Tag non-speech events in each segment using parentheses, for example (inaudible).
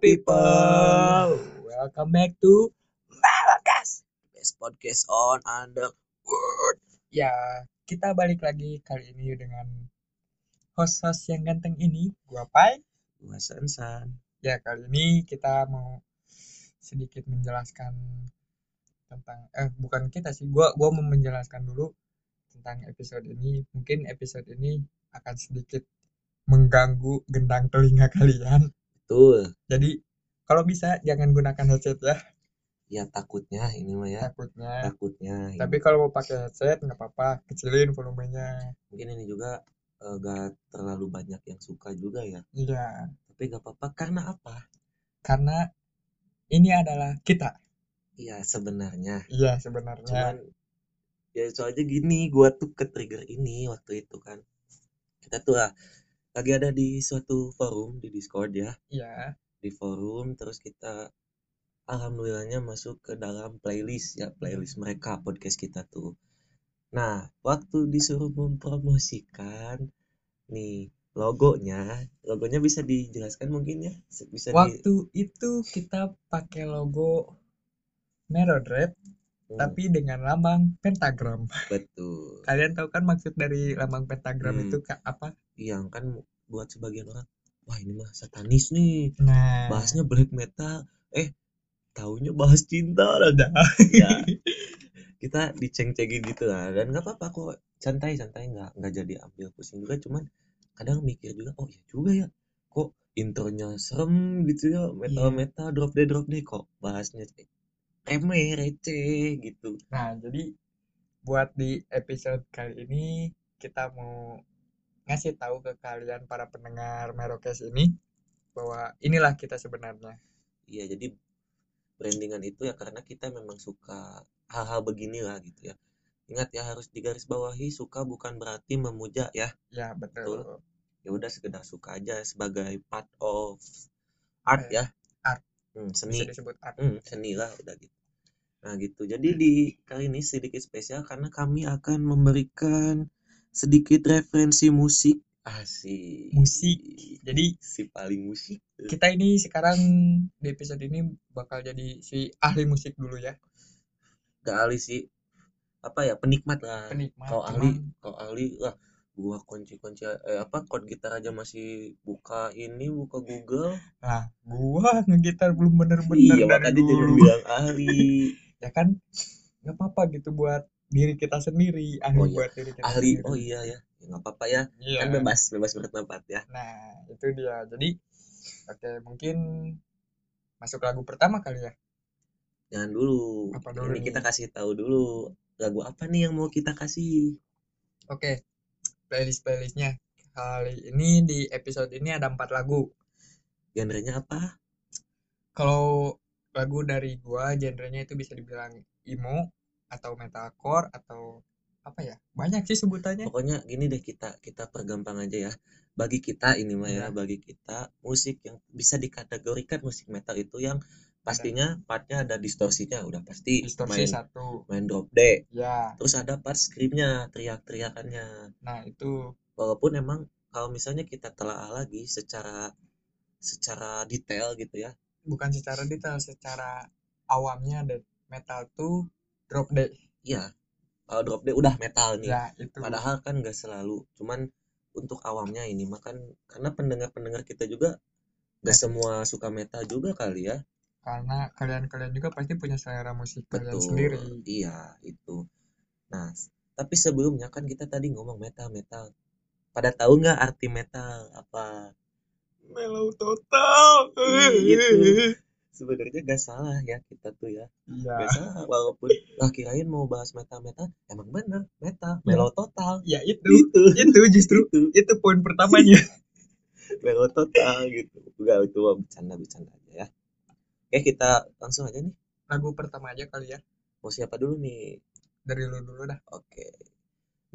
People, welcome back to Malakas, best podcast on the world. Ya, kita balik lagi kali ini dengan host-host yang ganteng ini, gua Pai. Gua Sansan. Ya, kali ini kita mau sedikit menjelaskan tentang eh bukan kita sih, gua gua mau menjelaskan dulu tentang episode ini. Mungkin episode ini akan sedikit mengganggu gendang telinga kalian. Betul. Jadi kalau bisa jangan gunakan headset ya, Ya takutnya ini mah ya. takutnya. Takutnya. ini. Tapi kalau mau pakai headset nggak apa-apa, kecilin volumenya. mungkin ini juga eh, gak terlalu banyak yang suka juga ya. Iya, Tapi gak apa-apa karena apa? karena ini adalah kita. Iya sebenarnya. Iya sebenarnya. Cuman ya soalnya gini, gua tuh ke trigger ini waktu itu kan. Kita tuh ah, lagi ada di suatu forum di Discord ya. Iya, Di forum terus kita alhamdulillahnya masuk ke dalam playlist ya playlist mereka podcast kita tuh. Nah, waktu disuruh mempromosikan nih logonya, logonya bisa dijelaskan mungkin ya? Bisa di waktu itu kita pakai logo Merodred Hmm, tapi dengan lambang pentagram. betul. (laughs) Kalian tahu kan maksud dari lambang pentagram Hmm. itu ka- apa? Yang kan buat sebagian orang, wah ini mah satanis nih, Nah, bahasnya black metal, eh taunya bahas cinta ada. ya (laughs) kita diceng-cengin gitu lah dan nggak apa-apa kok santai santai nggak nggak jadi ambil pusing juga cuman kadang mikir juga oh iya juga ya kok intronya serem gitu ya metal metal drop deh drop deh kok bahasnya remeh receh gitu Nah, jadi buat di episode kali ini kita mau ngasih tahu ke kalian para pendengar Merokes ini bahwa inilah kita sebenarnya. iya jadi brandingan itu ya karena kita memang suka hal-hal beginilah gitu ya ingat ya harus digarisbawahi suka bukan berarti memuja ya Ya, betul. ya udah sekedar suka aja sebagai part of art Eh, ya art. Hmm, Bisa seni disebut art. Hmm, seni lah udah gitu nah gitu jadi di kali ini sedikit spesial karena kami akan memberikan sedikit referensi musik asik Musik. Jadi si paling musik kita ini sekarang di episode ini bakal jadi si ahli musik dulu ya. gak ahli sih apa ya penikmat lah Penikmat. kalau ahli kalau ahli lah gua kunci-kunci eh apa chord gitar aja masih buka ini buka Google Nah, gua ngegitar belum bener-bener iya dari makanya jangan dulu. bilang ahli (laughs) Ya kan nggak apa-apa gitu buat diri kita sendiri, ahli Oh iya, buat diri kita ahli sendiri. oh iya ya Ya, nggak apa-apa ya Iya. kan bebas bebas bertempat ya Nah, itu dia. Jadi, oke, mungkin masuk lagu pertama kali ya. Jangan dulu. Apa dulu Ini nih? kita kasih tahu dulu lagu apa nih yang mau kita kasih. Oke, playlist-playlistnya. Kali ini di episode ini ada empat lagu. Genrenya apa? Kalau lagu dari gua, genrenya itu bisa dibilang emo atau metalcore atau apa ya? Banyak sih sebutannya. Pokoknya gini deh kita kita pergampang aja ya. Bagi kita ini mah ya, Iya. bagi kita musik yang bisa dikategorikan musik metal itu yang pastinya partnya ada distorsinya udah pasti Distorsi main satu. main drop D. Ya, Terus ada part screamnya, teriak-teriakannya. nah itu Walaupun emang kalau misalnya kita telah lagi secara secara detail gitu ya. Bukan secara detail, secara awamnya death metal tuh drop D. Iya. Kalau drop D udah metal nih. Ya, itu. Padahal kan nggak selalu, cuman untuk awamnya ini makan karena pendengar-pendengar kita juga nggak Nah. semua suka metal juga kali ya. Karena kalian-kalian juga pasti punya selera musik kalian Betul. sendiri. Iya, itu. Nah, tapi sebelumnya kan kita tadi ngomong metal metal. Pada tahu nggak arti metal apa? Mellow total. Gitu. Sebenarnya gak salah ya kita tuh ya. Iya. Gak salah walaupun lah kirain mau bahas metal metal, emang bener metal, Iya. mellow total. Ya itu. Itu. Itu justru Itu. itu poin pertamanya. (laughs) Mellow total gitu. Enggak itu mah bercanda-bercanda aja ya. Oke, kita langsung aja nih. Lagu pertama aja kali ya. Mau siapa dulu nih? Dari lu dulu dah. Oke.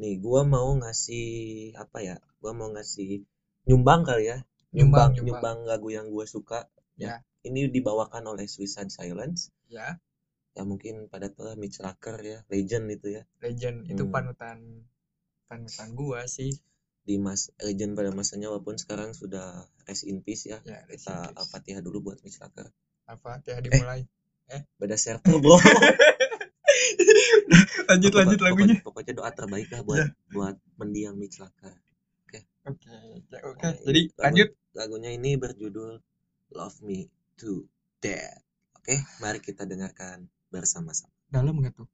Nih, gua mau ngasih apa ya? Gua mau ngasih nyumbang kali ya. Nyumbang, Nyumbang, lagu yang gua suka. Ya. Ini dibawakan oleh Suicide Silence. Ya, Ya mungkin pada lah Mitch Lacker ya, legend itu ya. legend itu Hmm. panutan panutan gua sih. di mas legend pada masanya walaupun sekarang sudah rest in peace ya. Ya rest kita al-fatihah dulu buat Mitch Laker apa? Ya dimulai. Beda server bro. (laughs) Lanjut Pokok- lanjut pokoknya- lagunya. pokoknya doa terbaik lah buat buat mendiang Mitch Laker oke? Ya, oke jadi lanjut lagunya ini berjudul Love Me to Death. Oke mari kita dengarkan bersama-sama. Dalam nggak tuh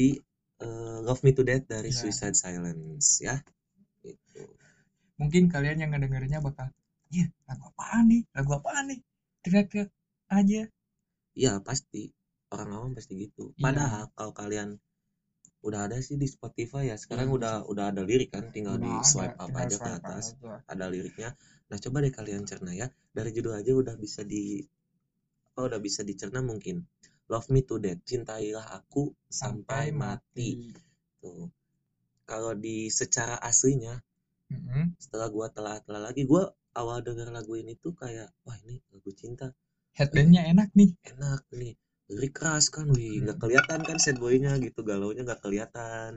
tadi eh, Love Me to Death dari Ya. Suicide Silence ya. Itu. mungkin kalian yang ngedengerinnya bakal iya lagu apaan nih lagu apaan nih teriak-teriak aja Iya, pasti orang awam pasti gitu. Iya. Padahal kalau kalian udah ada sih di Spotify ya sekarang Iya, udah udah ada lirik kan tinggal di Udah ada, swipe up aja ke swipe up atas aja. ada liriknya nah coba deh kalian cerna ya dari judul aja udah bisa di apa udah bisa dicerna mungkin love me to death cintailah aku sampai, mati. tuh kalau di secara aslinya Mm-mm. setelah gua telah-telah lagi gua awal denger lagu ini tuh kayak wah ini lagu cinta Headbandnya enak nih. enak nih lirik keras kan wih nggak kelihatan kan sad boy-nya gitu galaunya nggak kelihatan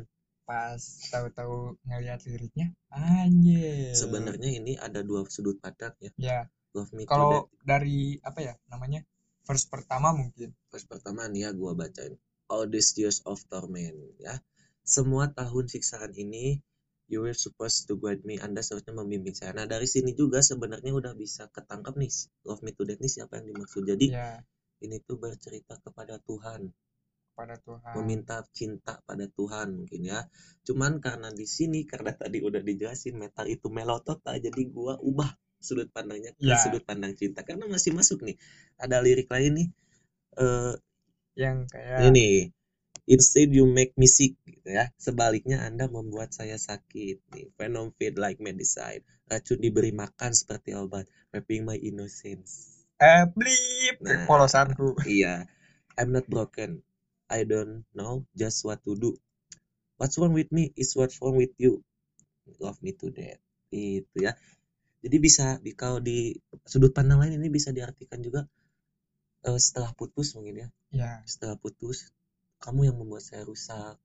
Pas tahu-tahu ngeliat liriknya, anjir. sebenarnya ini ada dua sudut pandang ya Ya, love me to kalau dari apa ya namanya? First pertama mungkin. Verse pertama nih ya gua bacain. All these years of torment ya. Semua tahun siksaan ini you were supposed to guide me. Anda seharusnya membimbing saya. Nah dari sini juga sebenarnya udah bisa ketangkap nih. Love me to death nih siapa yang dimaksud. Jadi Ya, ini tuh bercerita kepada Tuhan. Pada Tuhan. meminta cinta pada Tuhan mungkin ya. Cuman karena di sini karena tadi udah dijelasin metal itu melotota jadi gua ubah sudut pandangnya ke Ya. sudut pandang cinta karena masih masuk nih. Ada lirik lain nih eh Yang kayak ini Instead you make me sick gitu ya. Sebaliknya Anda membuat saya sakit nih. Venom feed like medicine. Racun diberi makan seperti obat. Raping my innocence. eh blip Nah. polosanku. (laughs) Iya. I'm not broken. I don't know just what to do. What's wrong with me is what's wrong with you. Love me to death. Itu ya. Jadi bisa di kalau di sudut pandang lain ini bisa diartikan juga eh, setelah putus mungkin ya. Ya, Setelah putus kamu yang membuat saya rusak.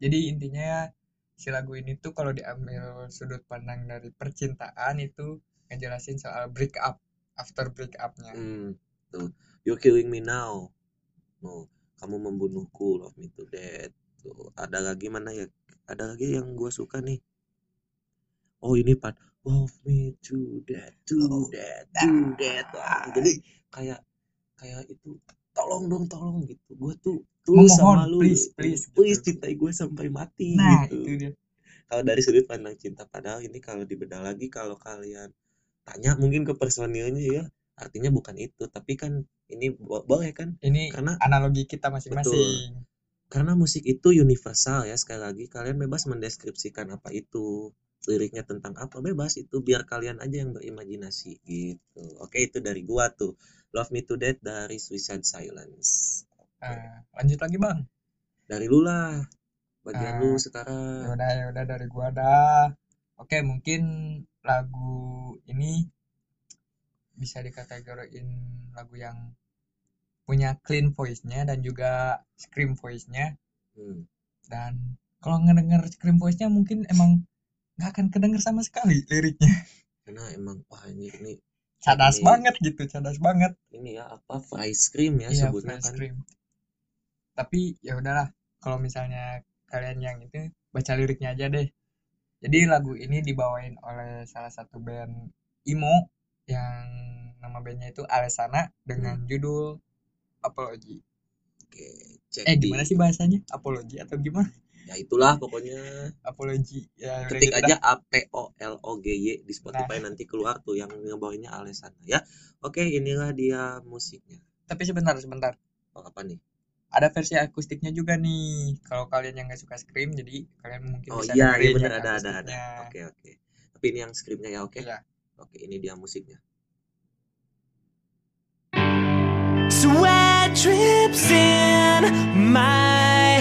jadi intinya si lagu ini tuh kalau diambil sudut pandang dari percintaan itu ngejelasin soal break up after break up-nya. Hmm, tuh. You're killing me now. No, kamu membunuhku. Love me to death. Tuh. Ada lagi mana ya? Ada lagi yang gue suka nih. Oh ini part Love me to death, to death, to death. Wah, jadi kayak kayak itu tolong dong, tolong gitu. Gue tuh tulus sama lu. please, gitu. please, please gitu. cintai gue sampai mati Nah, gitu. itu dia. Kalau dari sudut pandang cinta, padahal ini kalau dibedah lagi, kalau kalian tanya mungkin ke personilnya ya, artinya bukan itu. Tapi kan ini bo- boleh kan? Ini Karena analogi kita masing-masing. karena musik itu universal ya. Sekali lagi kalian bebas mendeskripsikan apa itu, liriknya tentang apa bebas itu biar kalian aja yang berimajinasi gitu. Oke itu dari gua tuh. Love Me to Death dari Suicide Silence. Nah, lanjut lagi bang. Dari lu lah. Bagian Ah, lu Ya sekarang. udah ya udah dari gua dah. Oke mungkin lagu ini bisa dikategoriin lagu yang punya clean voice-nya dan juga scream voice-nya Hmm. dan kalau ngedenger scream voice-nya mungkin emang nggak akan kedenger sama sekali liriknya. Karena emang wah ini ini cadas ini- banget gitu cadas banget. Ini ya apa fry scream ya iya sebutnya kan? scream tapi ya udahlah kalau misalnya kalian yang itu baca liriknya aja deh. Jadi lagu ini dibawain oleh salah satu band emo yang nama bandnya itu Alesana dengan judul Apology. Oke cek eh di gimana sih bahasanya? Apology atau gimana ya itulah pokoknya. Apology ya ketik gitu aja. A P O L O G Y di Spotify nanti keluar tuh yang ngebawainnya Alessana ya. Oke inilah dia musiknya. Tapi sebentar sebentar. Oh, apa nih? Ada versi akustiknya juga nih. Kalau kalian yang nggak suka scream jadi kalian mungkin oh bisa iya iya bener. ada ada ada. oke oke. Tapi ini yang skripnya ya oke? Iya. oke ini dia musiknya. Sweat drips in my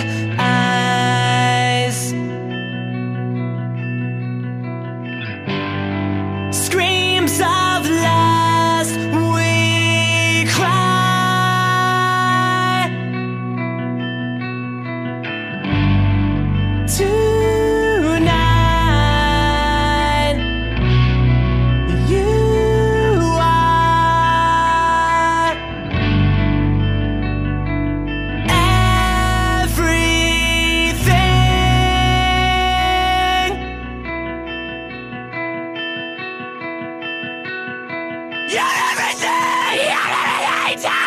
You're everything! You're everything!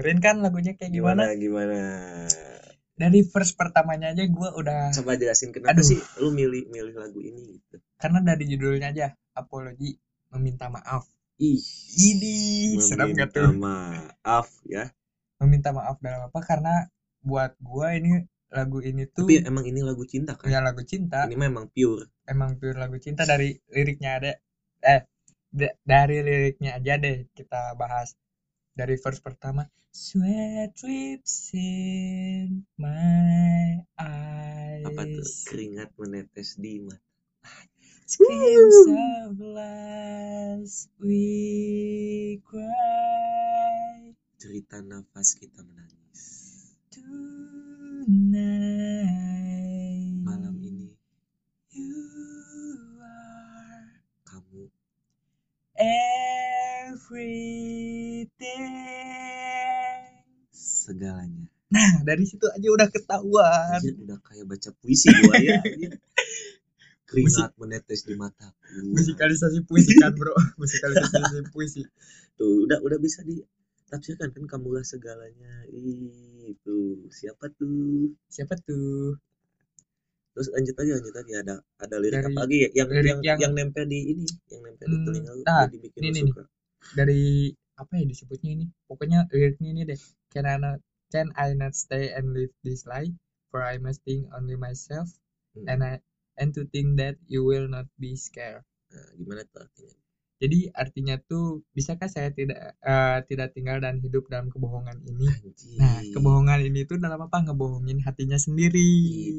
Dengerin kan lagunya kayak gimana? gimana gimana Dari verse pertamanya aja gue udah coba jelasin kenapa Aduh. sih lu milih milih lagu ini gitu karena dari judulnya aja apologi meminta maaf. ih Ini serem gak meminta tuh? maaf ya Meminta maaf dalam apa? Karena buat gue ini lagu ini tuh tapi emang ini lagu cinta kan ya lagu cinta. ini memang pure Emang pure lagu cinta dari liriknya ada. Eh da- dari liriknya aja deh kita bahas. Dari verse pertama, sweat drips in my eyes. apa tuh keringat menetes di mata Screams of last we cry cerita nafas kita menangis tonight. malam ini You are kamu everything. Segalanya Nah, dari situ aja udah ketahuan. Anjir, udah kayak baca puisi gua ya (laughs) keringat menetes di mataku Musikalisasi puisi kan, Bro. (laughs) Musikalisasi puisi. tuh udah udah bisa ditafsirkan kan kamulah segalanya itu siapa tuh Siapa tuh? terus lanjut lagi lanjut lagi ada ada lirik Dari- apa lagi ya yang lirik yang, yang- yang nempel di ini yang nempel di Hmm, telinga lu ah, jadi bikin ini suka Dari apa ya disebutnya ini? Pokoknya liriknya ini deh. Can I not, can I not stay and live this life? For I must think only myself Hmm. and I and to think that you will not be scared. Nah, gimana tuh artinya Jadi artinya tuh bisakah saya tidak eh, tidak tinggal dan hidup dalam kebohongan ini? Nah, kebohongan ini tuh dalam apa? Ngebohongin hatinya sendiri.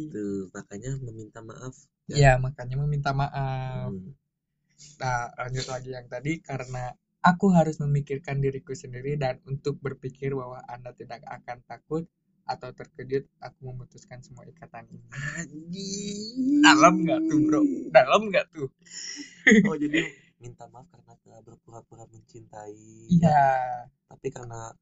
itu makanya meminta maaf Ya, makanya meminta maaf. Hmm. Nah, lanjut lagi yang tadi karena aku harus memikirkan diriku sendiri dan untuk berpikir bahwa Anda tidak akan takut atau terkejut, aku memutuskan semua ikatan ini. Anjir. Dalam nggak tuh, bro? Dalam nggak tuh? oh jadi minta maaf karena telah berpura-pura mencintai Iya. tapi karena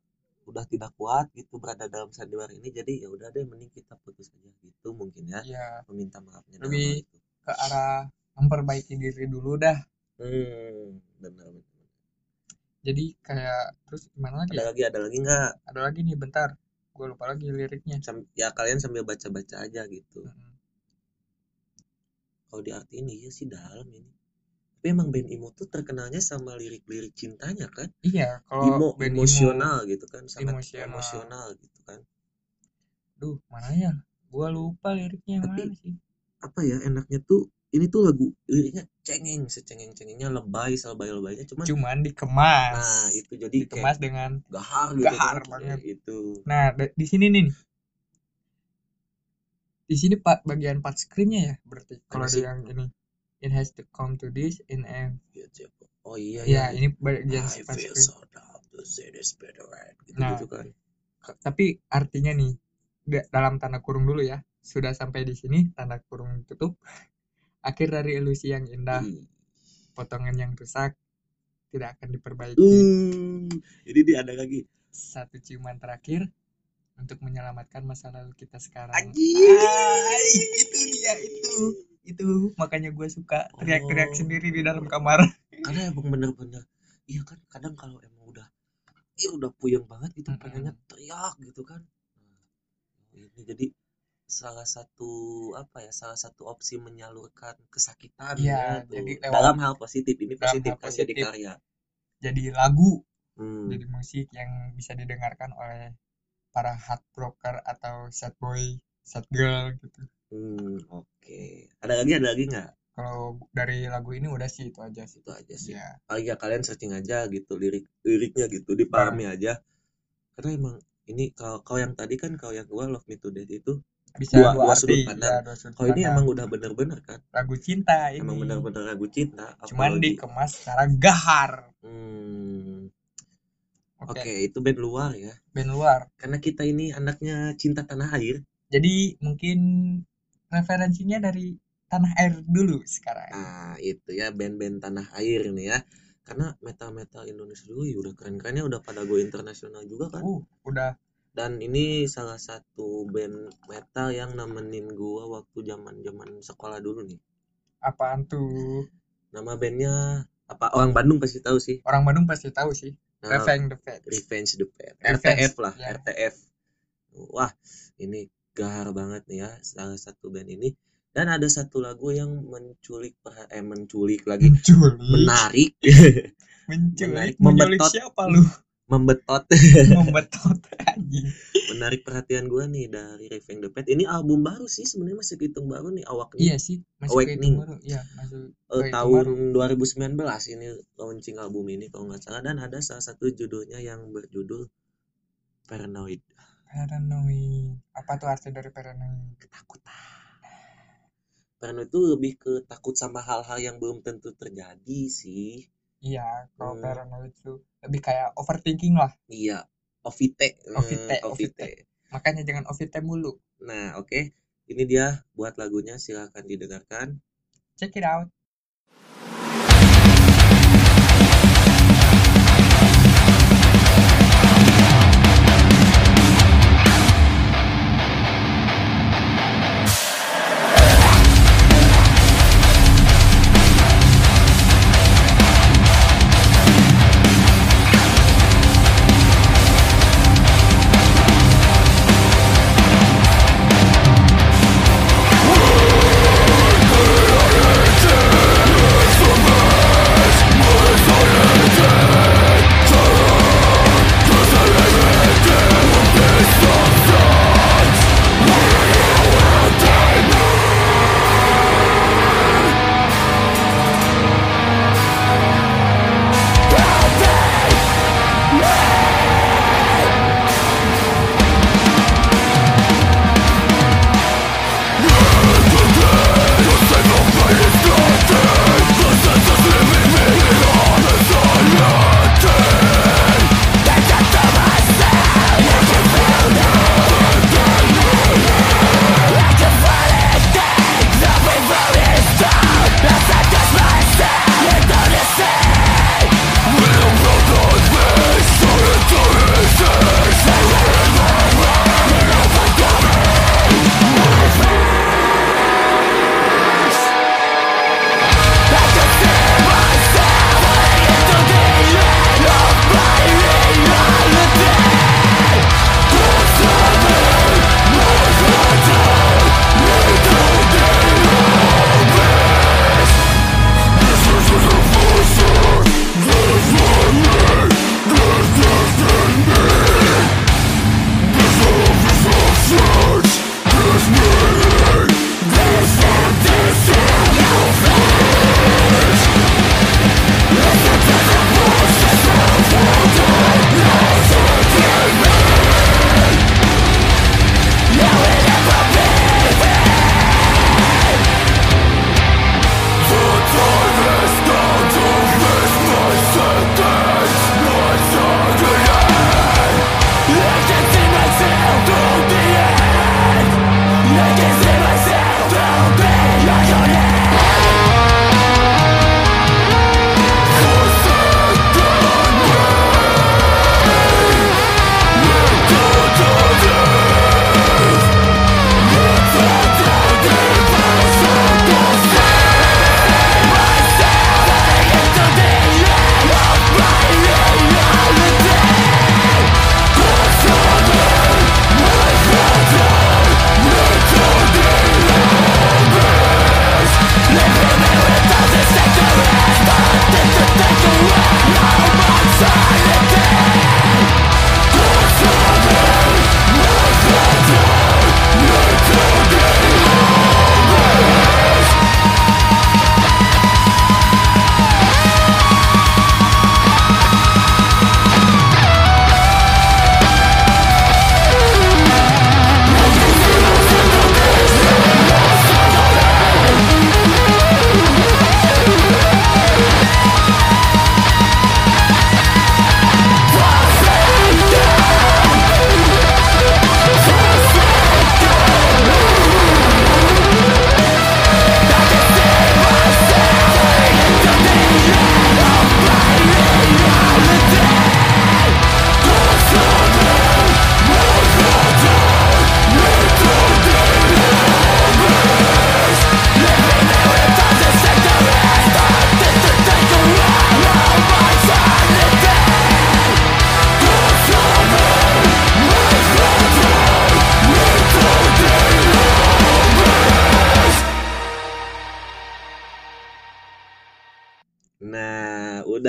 udah tidak kuat gitu berada dalam sandiwara ini jadi ya udah deh mending kita putus aja gitu mungkin ya Iya, meminta maafnya Lebih- ke arah memperbaiki diri dulu dah. hmm benar Jadi kayak terus gimana lagi ada ya? lagi ada lagi nggak Ada lagi nih, bentar. Gue lupa lagi liriknya. Sam- ya kalian sambil baca-baca aja gitu Mm-mm. kalau diartiin iya sih dalam ini tapi emang band emo tuh terkenalnya sama lirik-lirik cintanya kan Iya, kalau emo band emo- emosional gitu kan sangat Emosional. emosional gitu kan Duh, mana ya? Gua lupa liriknya yang Tapi- mana sih. apa ya enaknya tuh ini tuh lagu liriknya cengeng secengeng cengengnya lebay selebay lebaynya cuman Cuman dikemas. nah itu jadi dikemas kayak dengan gahar gitu gahar kan. banget. Itu Nah, di sini nih. Di sini Pak bagian part screennya ya berarti kalau sih? yang ini. It has to come to this in a oh iya ya, ya ini bagian I part feel screen. so down to say this better gitu Nah. gitu kan Tapi artinya nih da- dalam tanda kurung dulu ya. Sudah sampai di sini tanda kurung tutup. Akhir dari ilusi yang indah, Ih. potongan yang rusak tidak akan diperbaiki. Uh, jadi dia ada lagi Satu ciuman terakhir untuk menyelamatkan masa lalu kita sekarang. Ay, itu dia itu itu makanya gue suka teriak-teriak Oh. sendiri di dalam kamar karena emang bener-bener iya kan kadang kalau emang udah iya udah puyeng banget gitu Mm-mm. pengennya teriak gitu kan nah, ini jadi salah satu apa ya salah satu opsi menyalurkan kesakitan Iya, ya tuh. jadi lewat- dalam hal positif ini positif jadi positif. karya jadi lagu hmm. jadi musik yang bisa didengarkan oleh para heartbroker atau sad boy sad girl gitu hmm, oke ada lagi ada lagi nggak kalau dari lagu ini udah sih itu aja sih itu aja sih ya oh iya kalian searching aja gitu lirik liriknya gitu dipahami Nah. aja karena emang ini kalau kalau yang tadi kan kalau yang gua love me to death itu bisa Dua- dua, dua sudut arti pandang. ya, dua sudut kalau ini emang udah bener-bener kan? Lagu cinta ini. Emang bener-bener lagu cinta cuman apalagi- dikemas secara gahar. Hmm, oke. Oke itu band luar ya. Band luar. Karena kita ini anaknya cinta tanah air. Jadi mungkin referensinya dari tanah air dulu sekarang. Nah itu ya band-band tanah air nih ya. Karena metal-metal Indonesia dulu ya udah keren-kerennya udah pada go internasional juga kan? Uh udah dan ini salah satu band metal yang nemenin gua waktu zaman-zaman sekolah dulu nih apaan tuh nama bandnya apa orang Bandung pasti tahu sih orang Bandung pasti tahu sih Nah, Revenge the Feds. Revenge the Pet. RTF lah, ya. RTF. Wah, ini gahar banget nih ya salah satu band ini. Dan ada satu lagu yang menculik eh menculik lagi Menculik. menarik, (laughs) Menculik. Menarik, Menculik membetot. siapa lu? Membetot, (laughs) Membetot anjing. menarik perhatian gua nih dari Revenge the Pet. Ini album baru sih sebenarnya masih hitung baru nih awaknya. Iya sih, masih Awakening. baru. Iya, masih Eh, kehitung tahun baru. 2019 ini launching album ini kalau nggak salah dan ada salah satu judulnya yang berjudul Paranoid Paranoid. Apa tuh arti dari paranoid? ketakutan Paranoid itu lebih ke takut sama hal-hal yang belum tentu terjadi sih Iya, kalau Hmm. paranoid itu lebih kayak overthinking lah. iya ovite Hmm, Ovite, ovite. Makanya jangan ovite mulu. nah oke ini dia buat lagunya silahkan didengarkan Check it out.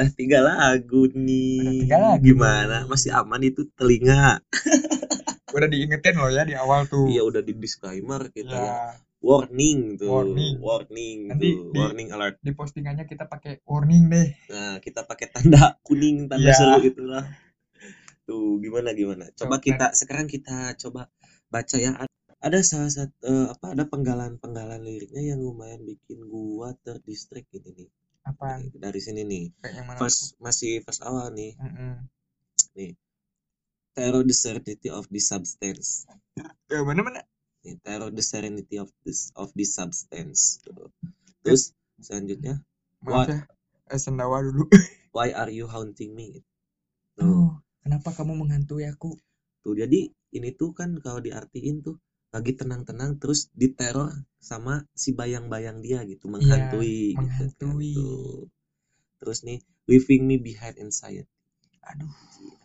Udah tiga lagu nih. Udah tiga lagu. Gimana? Masih aman itu telinga? (laughs) Udah diingetin loh ya di awal tuh. Iya udah di disclaimer kita ya. Ya, Warning tuh. Warning. Warning Nanti tuh. di- Warning alert. di postingannya kita pakai warning deh. Nah, kita pakai tanda (laughs) kuning, tanda Iya. seru itulah. Tuh, gimana gimana? Coba Coba. kita sekarang kita coba baca ya. Ada salah satu eh, apa ada penggalan-penggalan liriknya yang lumayan bikin gua terdistract gitu nih. Apaan? Dari sini nih. Kayak yang mana? First masih first awal nih. Mm-mm. Terror the serenity of the substance. Ya mana mana? Nih, terror the serenity of this of the substance. Tuh. Terus selanjutnya, Maaf What? ya. Eh sendawa dulu. (laughs) why are you haunting me? Tuh. Oh, kenapa kamu menghantui aku? Tuh, jadi ini tuh kan kalau diartiin tuh lagi tenang-tenang terus diteror sama si bayang-bayang dia gitu menghantui gitu kan, menghantui. Terus nih leaving me behind anxiety. Aduh,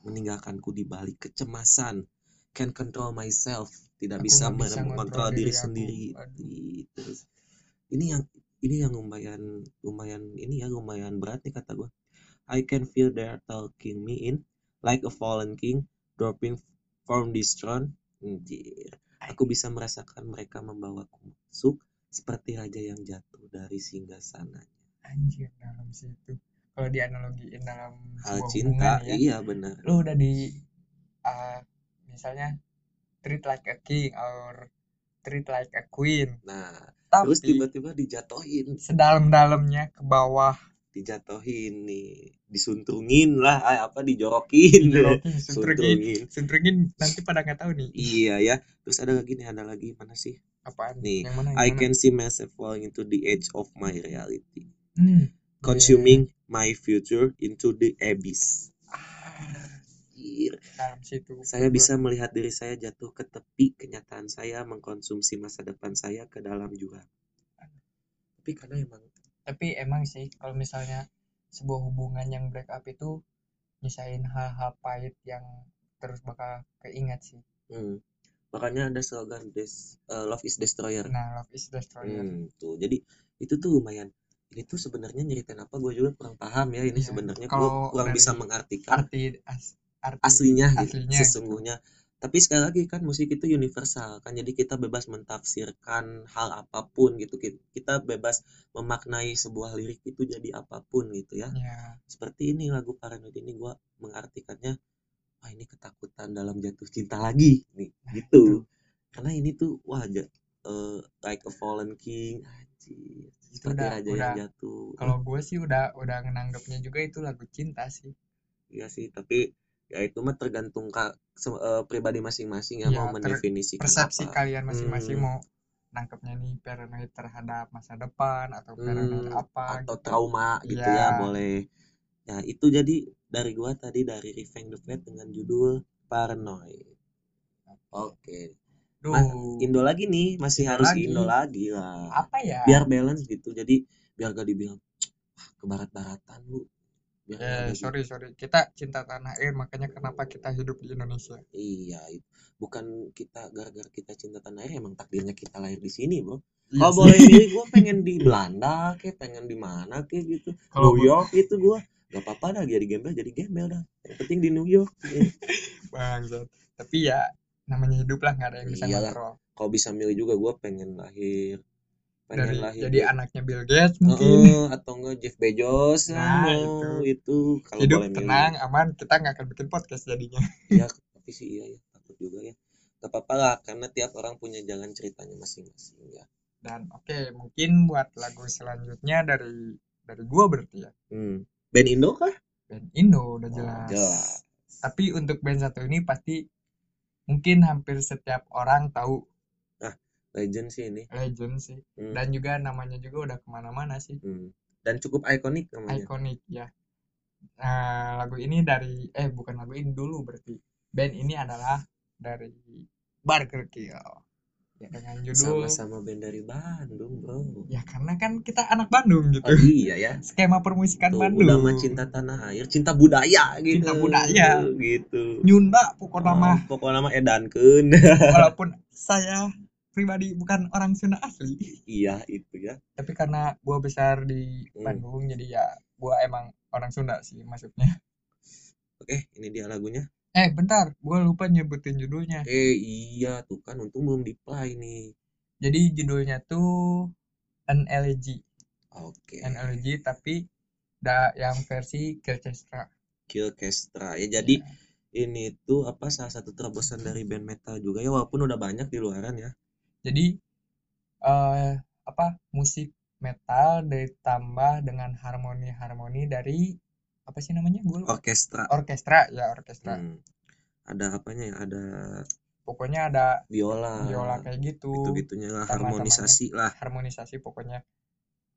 meninggalkanku di balik kecemasan. Can control myself. Tidak Aku bisa bisa mengontrol ngontrol diri diri sendiri. Terus. Ini yang ini yang lumayan lumayan ini ya lumayan berat nih kata gue I can feel they're talking me in like a fallen king dropping from this throne. Anjir. Aku bisa merasakan mereka membawaku masuk seperti raja yang jatuh dari singgah sananya anjir dalam situ. Kalau dianalogiin dalam hal cinta hubungan ya, iya benar lu udah di uh, misalnya treat like a king or treat like a queen. nah Tapi terus tiba-tiba dijatuhin sedalam-dalamnya ke bawah dijatuhin nih disuntungin lah ah, apa dijorokin. Suntrugin, Suntrungin. suntrugin nanti pada nggak tahu nih. Iya ya. Terus ada lagi nih ada lagi mana sih? Apaan? Nih, yang mana yang I mana? can see myself falling into the edge of my reality. Hmm, consuming my future into the abyss. Anjir. situ saya bisa melihat diri saya jatuh ke tepi kenyataan saya mengkonsumsi masa depan saya ke dalam jurang tapi karena emang tapi emang sih kalau misalnya sebuah hubungan yang break up itu nyisain hal-hal pahit yang terus bakal keinget sih hmm, makanya ada slogan des, uh, love is destroyer nah love is destroyer Hmm, tuh. Jadi itu tuh lumayan. Ini tuh sebenarnya nyeritain apa gue juga kurang paham ya. Ini Iya, sebenarnya gue kurang bisa mengartikan arti as, arti aslinya, gitu, aslinya sesungguhnya. Tapi sekali lagi kan musik itu universal kan. Jadi kita bebas mentafsirkan hal apa pun gitu. Ki- Kita bebas memaknai sebuah lirik itu jadi apa pun gitu ya. ya Seperti ini lagu Paranoid ini gue mengartikannya wah ini ketakutan dalam jatuh cinta lagi nih Nah, gitu. Karena ini tuh wah eh, like a fallen king anjir. Itu udah- raja udah. yang jatuh. kalau gue sih udah udah nganggapnya juga itu lagu cinta sih Iya sih, tapi ya itu mah tergantung ka, se- eh, pribadi masing-masing ya Iya, mau mendefinisikan persepsi apa. kalian masing-masing Hmm. mau nangkepnya nih paranoid terhadap masa depan atau paranoid Hmm, apa atau gitu. trauma gitu Iya. ya boleh. Ya itu jadi dari gua tadi dari Revenge the Fate dengan judul Paranoid. Oke. Ma- Indo lagi nih, masih Indo harus lagi. Indo lagi lah. apa ya Biar balance gitu. Jadi biar gak dibilang "Wah, ke barat-baratan lu. Eh nggak gitu. sorry sorry kita cinta tanah air makanya kenapa kita hidup di Indonesia Iya, bukan kita gara-gara kita cinta tanah air emang takdirnya kita lahir di sini, Bro. Iya Kalau boleh milih gue (laughs) pengen di Belanda kayak pengen di mana kayak gitu. Kalau New York itu gue gak apa-apa dah jadi gembel jadi gembel dah. Yang penting di New York. Ya. (laughs) bangsat tapi ya namanya hidup lah nggak ada yang bisa Iyalah. ngontrol Kalau bisa milih juga gue pengen lahir dari lahir jadi di- anaknya Bill Gates mungkin Heeh, atau enggak Jeff Bezos Nah, nah, itu. itu, kalau hidup boleh milih. tenang aman kita nggak akan bikin podcast jadinya ya (laughs) tapi sih iya ya takut juga ya gak apa-apa lah karena tiap orang punya jalan ceritanya masing-masing ya dan oke mungkin buat lagu selanjutnya dari dari gua berarti ya hmm. band Indo kah band Indo udah Oh, jelas. jelas. Tapi untuk band satu ini pasti mungkin hampir setiap orang tahu legend sih ini legend sih. Hmm, Dan juga namanya juga udah ke mana-mana sih. hmm. dan cukup ikonik namanya Ikonik ya. Nah, lagu ini dari eh bukan lagu ini dulu berarti. Band ini adalah dari Burger Kill. Ya dengan judul sama-sama band dari Bandung bro ya karena kan kita anak Bandung gitu. oh iya ya Skema permusikan Tuh, Bandung. udah mah cinta tanah air cinta budaya gitu Cinta budaya. gitu Nyunda pokoknya mah Oh, pokoknya nama edankeun (laughs) walaupun saya pribadi bukan orang Sunda asli. iya itu ya tapi karena gua besar di Hmm. Bandung jadi ya gua emang orang Sunda sih masuknya Oke, ini dia lagunya. eh bentar gue lupa nyebutin judulnya Eh iya tuh kan untung belum di play nih. jadi judulnya tuh an elegy Oke. an elegy tapi da yang versi Kilchestra Killcestra ya jadi ini tuh apa salah satu terobosan dari band metal juga ya walaupun udah banyak di luaran ya. Jadi eh apa musik metal ditambah dengan harmoni-harmoni dari apa sih namanya gue Orkestra. orkestra ya orkestra Hmm. Ada apanya ya? Ada pokoknya ada viola. viola kayak gitu Gitu-gitunya lah Sama-samanya. harmonisasi lah. harmonisasi pokoknya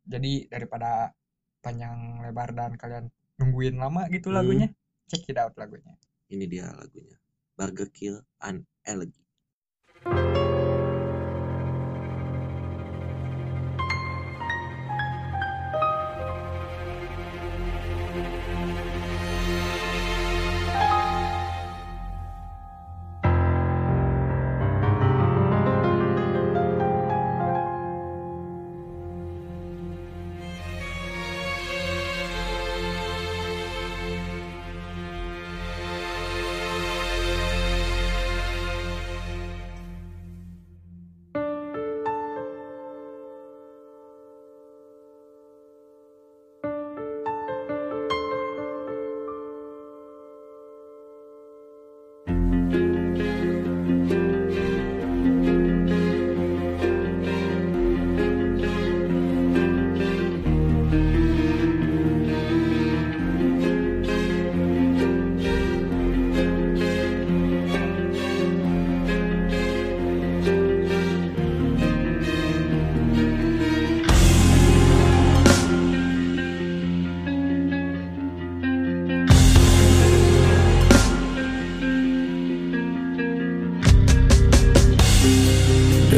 jadi daripada panjang lebar dan kalian nungguin lama gitu Hmm. lagunya check it out lagunya Ini dia lagunya. Burger Kill an Elegy.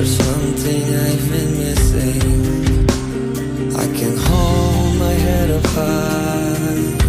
There's something I've been missing. I can hold my head up high.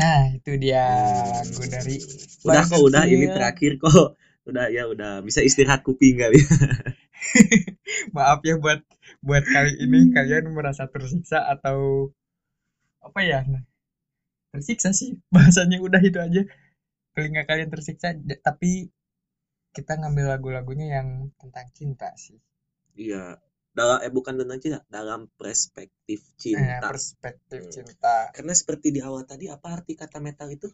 Nah, itu dia lagu dari udah kok udah ini Bargerfield. terakhir kok udah ya udah bisa istirahat kuping kali (laughs) Maaf ya buat buat kali ini kalian merasa tersiksa atau apa ya? Nah, tersiksa sih (laughs) bahasanya udah itu aja. Telinga kalian tersiksa tapi kita ngambil lagu-lagunya yang tentang cinta sih. iya dalam eh bukan tentang cinta dalam perspektif Eh, cinta perspektif Hmm. cinta. karena seperti di awal tadi apa arti kata metal itu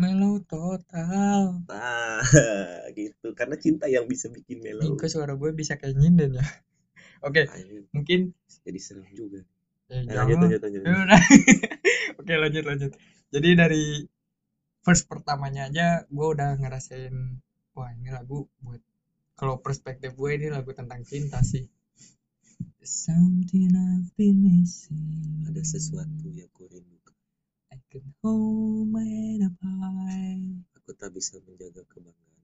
Mellow total. nah (laughs) gitu karena cinta yang bisa bikin mellow kok suara gue bisa kayak nyinden ya. (laughs) Oke, Ah, ini mungkin jadi serem juga eh, Nah, lanjut, lanjut, lanjut. Udah. (laughs) Oke lanjut lanjut. Jadi dari first pertamanya aja gue udah ngerasain wah ini lagu buat kalau perspektif gue ini lagu tentang cinta sih. Something I've been missing. ada sesuatu yang ku rindukan I can hold my head up high. aku tak bisa menjaga kebanggaan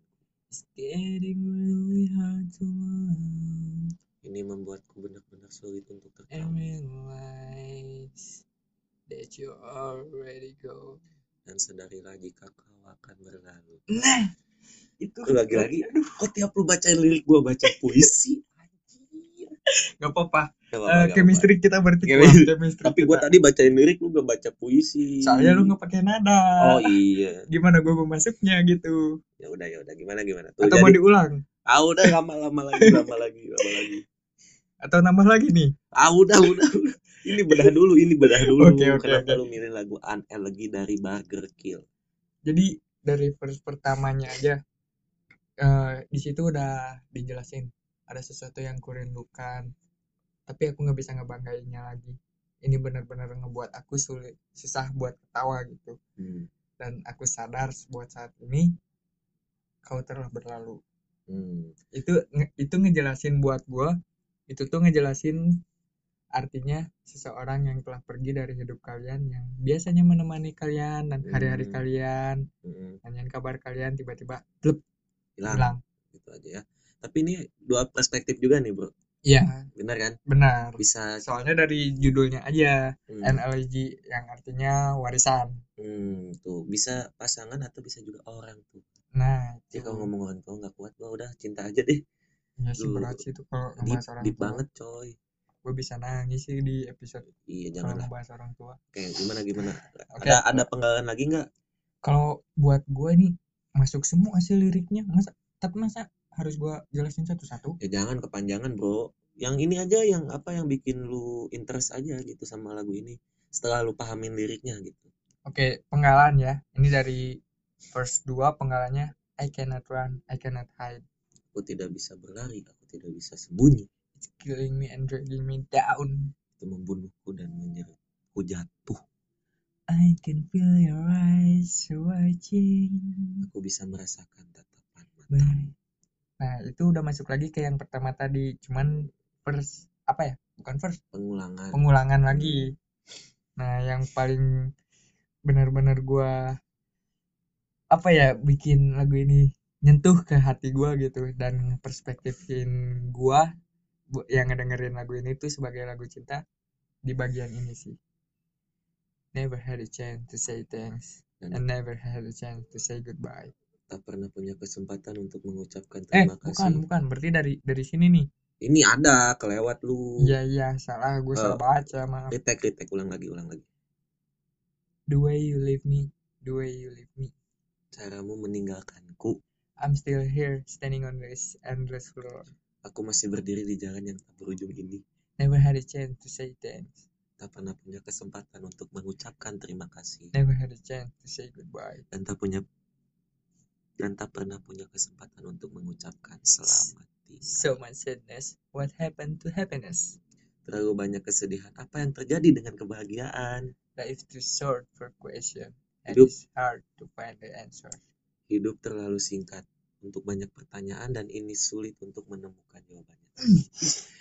It's getting really hard to love ini membuatku benar-benar sulit untuk tertawa realize that you already go. dan sadarilah jika kau akan berlalu Nah, itu lagi-lagi (laughs) kok tiap lu baca lirik gua baca puisi. Gak apa-apa. Gak apa-apa, Eh, gak apa-apa. chemistry kita berarti Chemistry. tapi gua kita. tadi bacain lirik lu gak baca puisi Soalnya lu nggak pakai nada. oh iya Gimana gue mau masuknya gitu? ya udah ya udah gimana gimana tuh Atau mau jadi diulang? ah udah lama-lama lagi (laughs) lama lagi lama lagi Atau nambah lagi nih? ah udah udah, udah. ini bedah dulu ini bedah dulu Oke, oke, kenapa oke. lu milih lagu Unelegy dari Burger Kill Jadi dari verse pertamanya aja, eh di situ udah dijelasin ada sesuatu yang kurindukan, tapi aku nggak bisa ngebanggainnya lagi. Ini benar-benar ngebuat aku sulit, susah buat ketawa gitu. hmm. Dan aku sadar buat saat ini kau telah berlalu. Hmm. Itu nge- itu ngejelasin buat gua, itu tuh ngejelasin artinya seseorang yang telah pergi dari hidup kalian yang biasanya menemani kalian dan hari-hari Hmm. kalian Hmm. nanyain kabar kalian tiba-tiba hilang hilang gitu aja ya tapi ini dua perspektif juga nih bro. Iya. Benar kan? Benar. Bisa soalnya dari judulnya aja hmm, analogi yang artinya warisan. Hmm, tuh. Bisa pasangan atau bisa juga orang tuh. Nah jadi itu. kalau ngomong orang tua nggak kuat gua udah cinta aja deh. Ya sih berat sih itu kalau ngebahas orang deep tua. banget coy. Gue bisa nangis sih di episode iya janganlah. ngebahas orang tua. Oke gimana gimana? Oke. ada ada penggalan lagi nggak? Kalau buat gue nih masuk semua sih liriknya. Masa tapi masa harus gue jelasin satu-satu. Ya jangan kepanjangan bro. Yang ini aja yang apa yang bikin lu interest aja gitu sama lagu ini setelah lu pahamin liriknya gitu. Oke penggalan ya. Ini dari verse 2 penggalannya I cannot run I cannot hide. Aku tidak bisa berlari aku tidak bisa sembunyi. It's killing me and dragging me down. Itu membunuhku dan menyerutku jatuh. I can feel your eyes watching. Aku bisa merasakan tatapan mata. Nah, itu udah masuk lagi ke yang pertama tadi, cuman first apa ya? Bukan first, pengulangan pengulangan lagi. Nah, yang paling benar-benar gua apa ya bikin lagu ini nyentuh ke hati gua gitu dan perspektifin gua yang ngedengerin lagu ini tuh sebagai lagu cinta di bagian ini sih. Never had a chance to say thanks and never had a chance to say goodbye. Tak pernah punya kesempatan untuk mengucapkan Eh, terima bukan, kasih bukan. Berarti dari dari sini nih. ini ada kelewat lu Iya, iya, salah. Gue Eh, salah baca, maaf. retake retake ulang lagi ulang lagi The way you leave me, the way you leave me. caramu meninggalkanku I'm still here, standing on this endless floor. aku masih berdiri di jalan yang tak berujung ini Never had a chance to say thanks. tak pernah punya kesempatan untuk mengucapkan terima kasih Never had a chance to say goodbye. dan tak punya dan tak pernah punya kesempatan untuk mengucapkan selamat tinggal. So much sadness. What happened to happiness? Terlalu banyak kesedihan. Apa yang terjadi dengan kebahagiaan? Life too short for question. And Hidup. it's hard to find the answer. Hidup terlalu singkat untuk banyak pertanyaan dan ini sulit untuk menemukan jawabannya.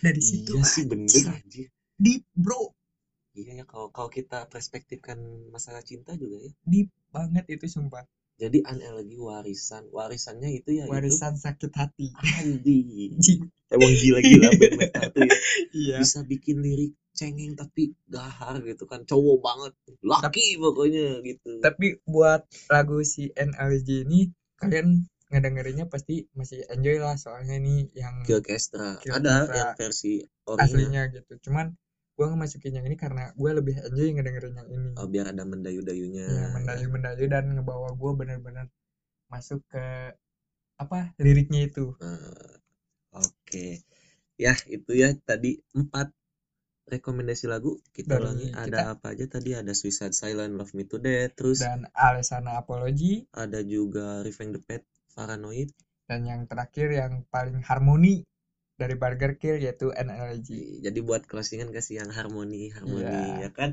Dari situ Iya sih bener anjir. anjir. deep, bro. Iya ya kalau kalau kita perspektifkan masalah cinta juga ya. Deep banget itu sumpah. Jadi analogi warisan, warisannya itu ya Warisan sakit hati. itu anjing. Emang gila-gila (laughs) band metal tuh ya. Iya. Bisa bikin lirik cengeng tapi gahar gitu kan cowok banget laki pokoknya gitu tapi buat lagu si NLG ini kalian ngedengerinnya pasti masih enjoy lah soalnya ini yang Kill Kestra Kill ada yang versi orinya aslinya gitu cuman gue ngemasukin yang ini karena gue lebih enjoy ngedengerin yang ini. Oh, biar ada mendayu-dayunya. Ya mendayu mendayu dan ngebawa gue bener-bener masuk ke apa liriknya itu. Nah, Oke, ya itu ya tadi empat rekomendasi lagu. Kita Dari ulangi. Kita. ada apa aja tadi? Ada Suicide Silent Love Me to Death terus dan Alessana Apology. Ada juga Revenge the Pet Paranoid. Dan yang terakhir yang paling harmoni dari Burger Kill yaitu NLG jadi buat closingan kasih yang harmoni harmoni Iya. ya kan?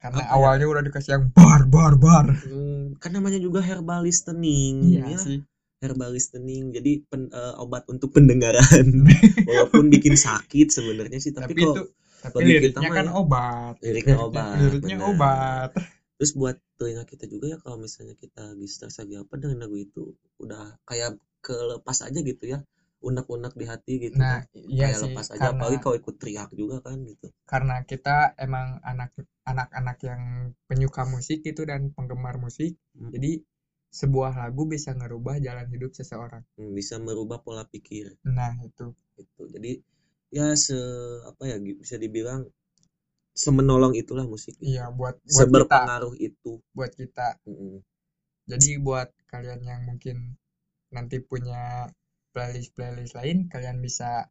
Karena Apa ya? awalnya udah dikasih yang bar bar bar. Hmm, kan namanya juga herbal listening iya ya. sih. Herbal listening jadi pen- eh, obat untuk pendengaran. (laughs) Walaupun bikin sakit sebenarnya sih tapi, tapi, kok itu tapi kita liriknya mah kan ya, obat. Liriknya (laughs) obat liriknya benar. obat. Terus buat telinga kita juga ya kalau misalnya kita lagi stres lagi apa dengan lagu itu udah kayak kelepas aja gitu ya unek-unek di hati gitu. Nah kan. iya kayak sih lepas aja karena apalagi kalau ikut teriak juga kan gitu. Karena kita emang anak anak-anak yang penyuka musik itu dan penggemar musik Hmm. jadi sebuah lagu bisa ngerubah jalan hidup seseorang. Hmm, bisa merubah pola pikir. Nah itu. Gitu. Jadi ya se apa ya bisa dibilang semenolong itulah musik. Iya buat buat kita. Seberpengaruh itu. Buat kita. Mm-mm. jadi buat kalian yang mungkin nanti punya playlist playlist lain kalian bisa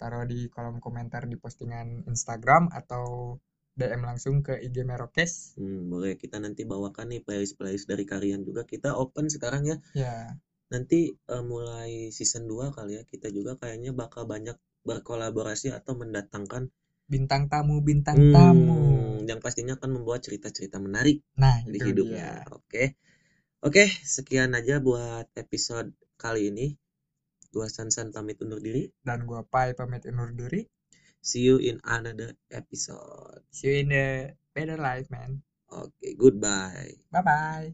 taruh di kolom komentar di postingan Instagram atau DM langsung ke IG Merokes. Hmm, boleh. Kita nanti bawakan nih playlist playlist dari kalian juga. Kita open sekarang ya. Ya. Nanti eh, mulai season 2 kali ya kita juga kayaknya bakal banyak berkolaborasi atau mendatangkan bintang tamu bintang hmm, tamu. yang pastinya akan membawa cerita-cerita menarik nah di hidupnya. dia. Oke. Oke, sekian aja buat episode kali ini. Gua Sansan pamit undur diri. dan gua Pai pamit undur diri See you in another episode. see you in the better life man Oke, goodbye. bye bye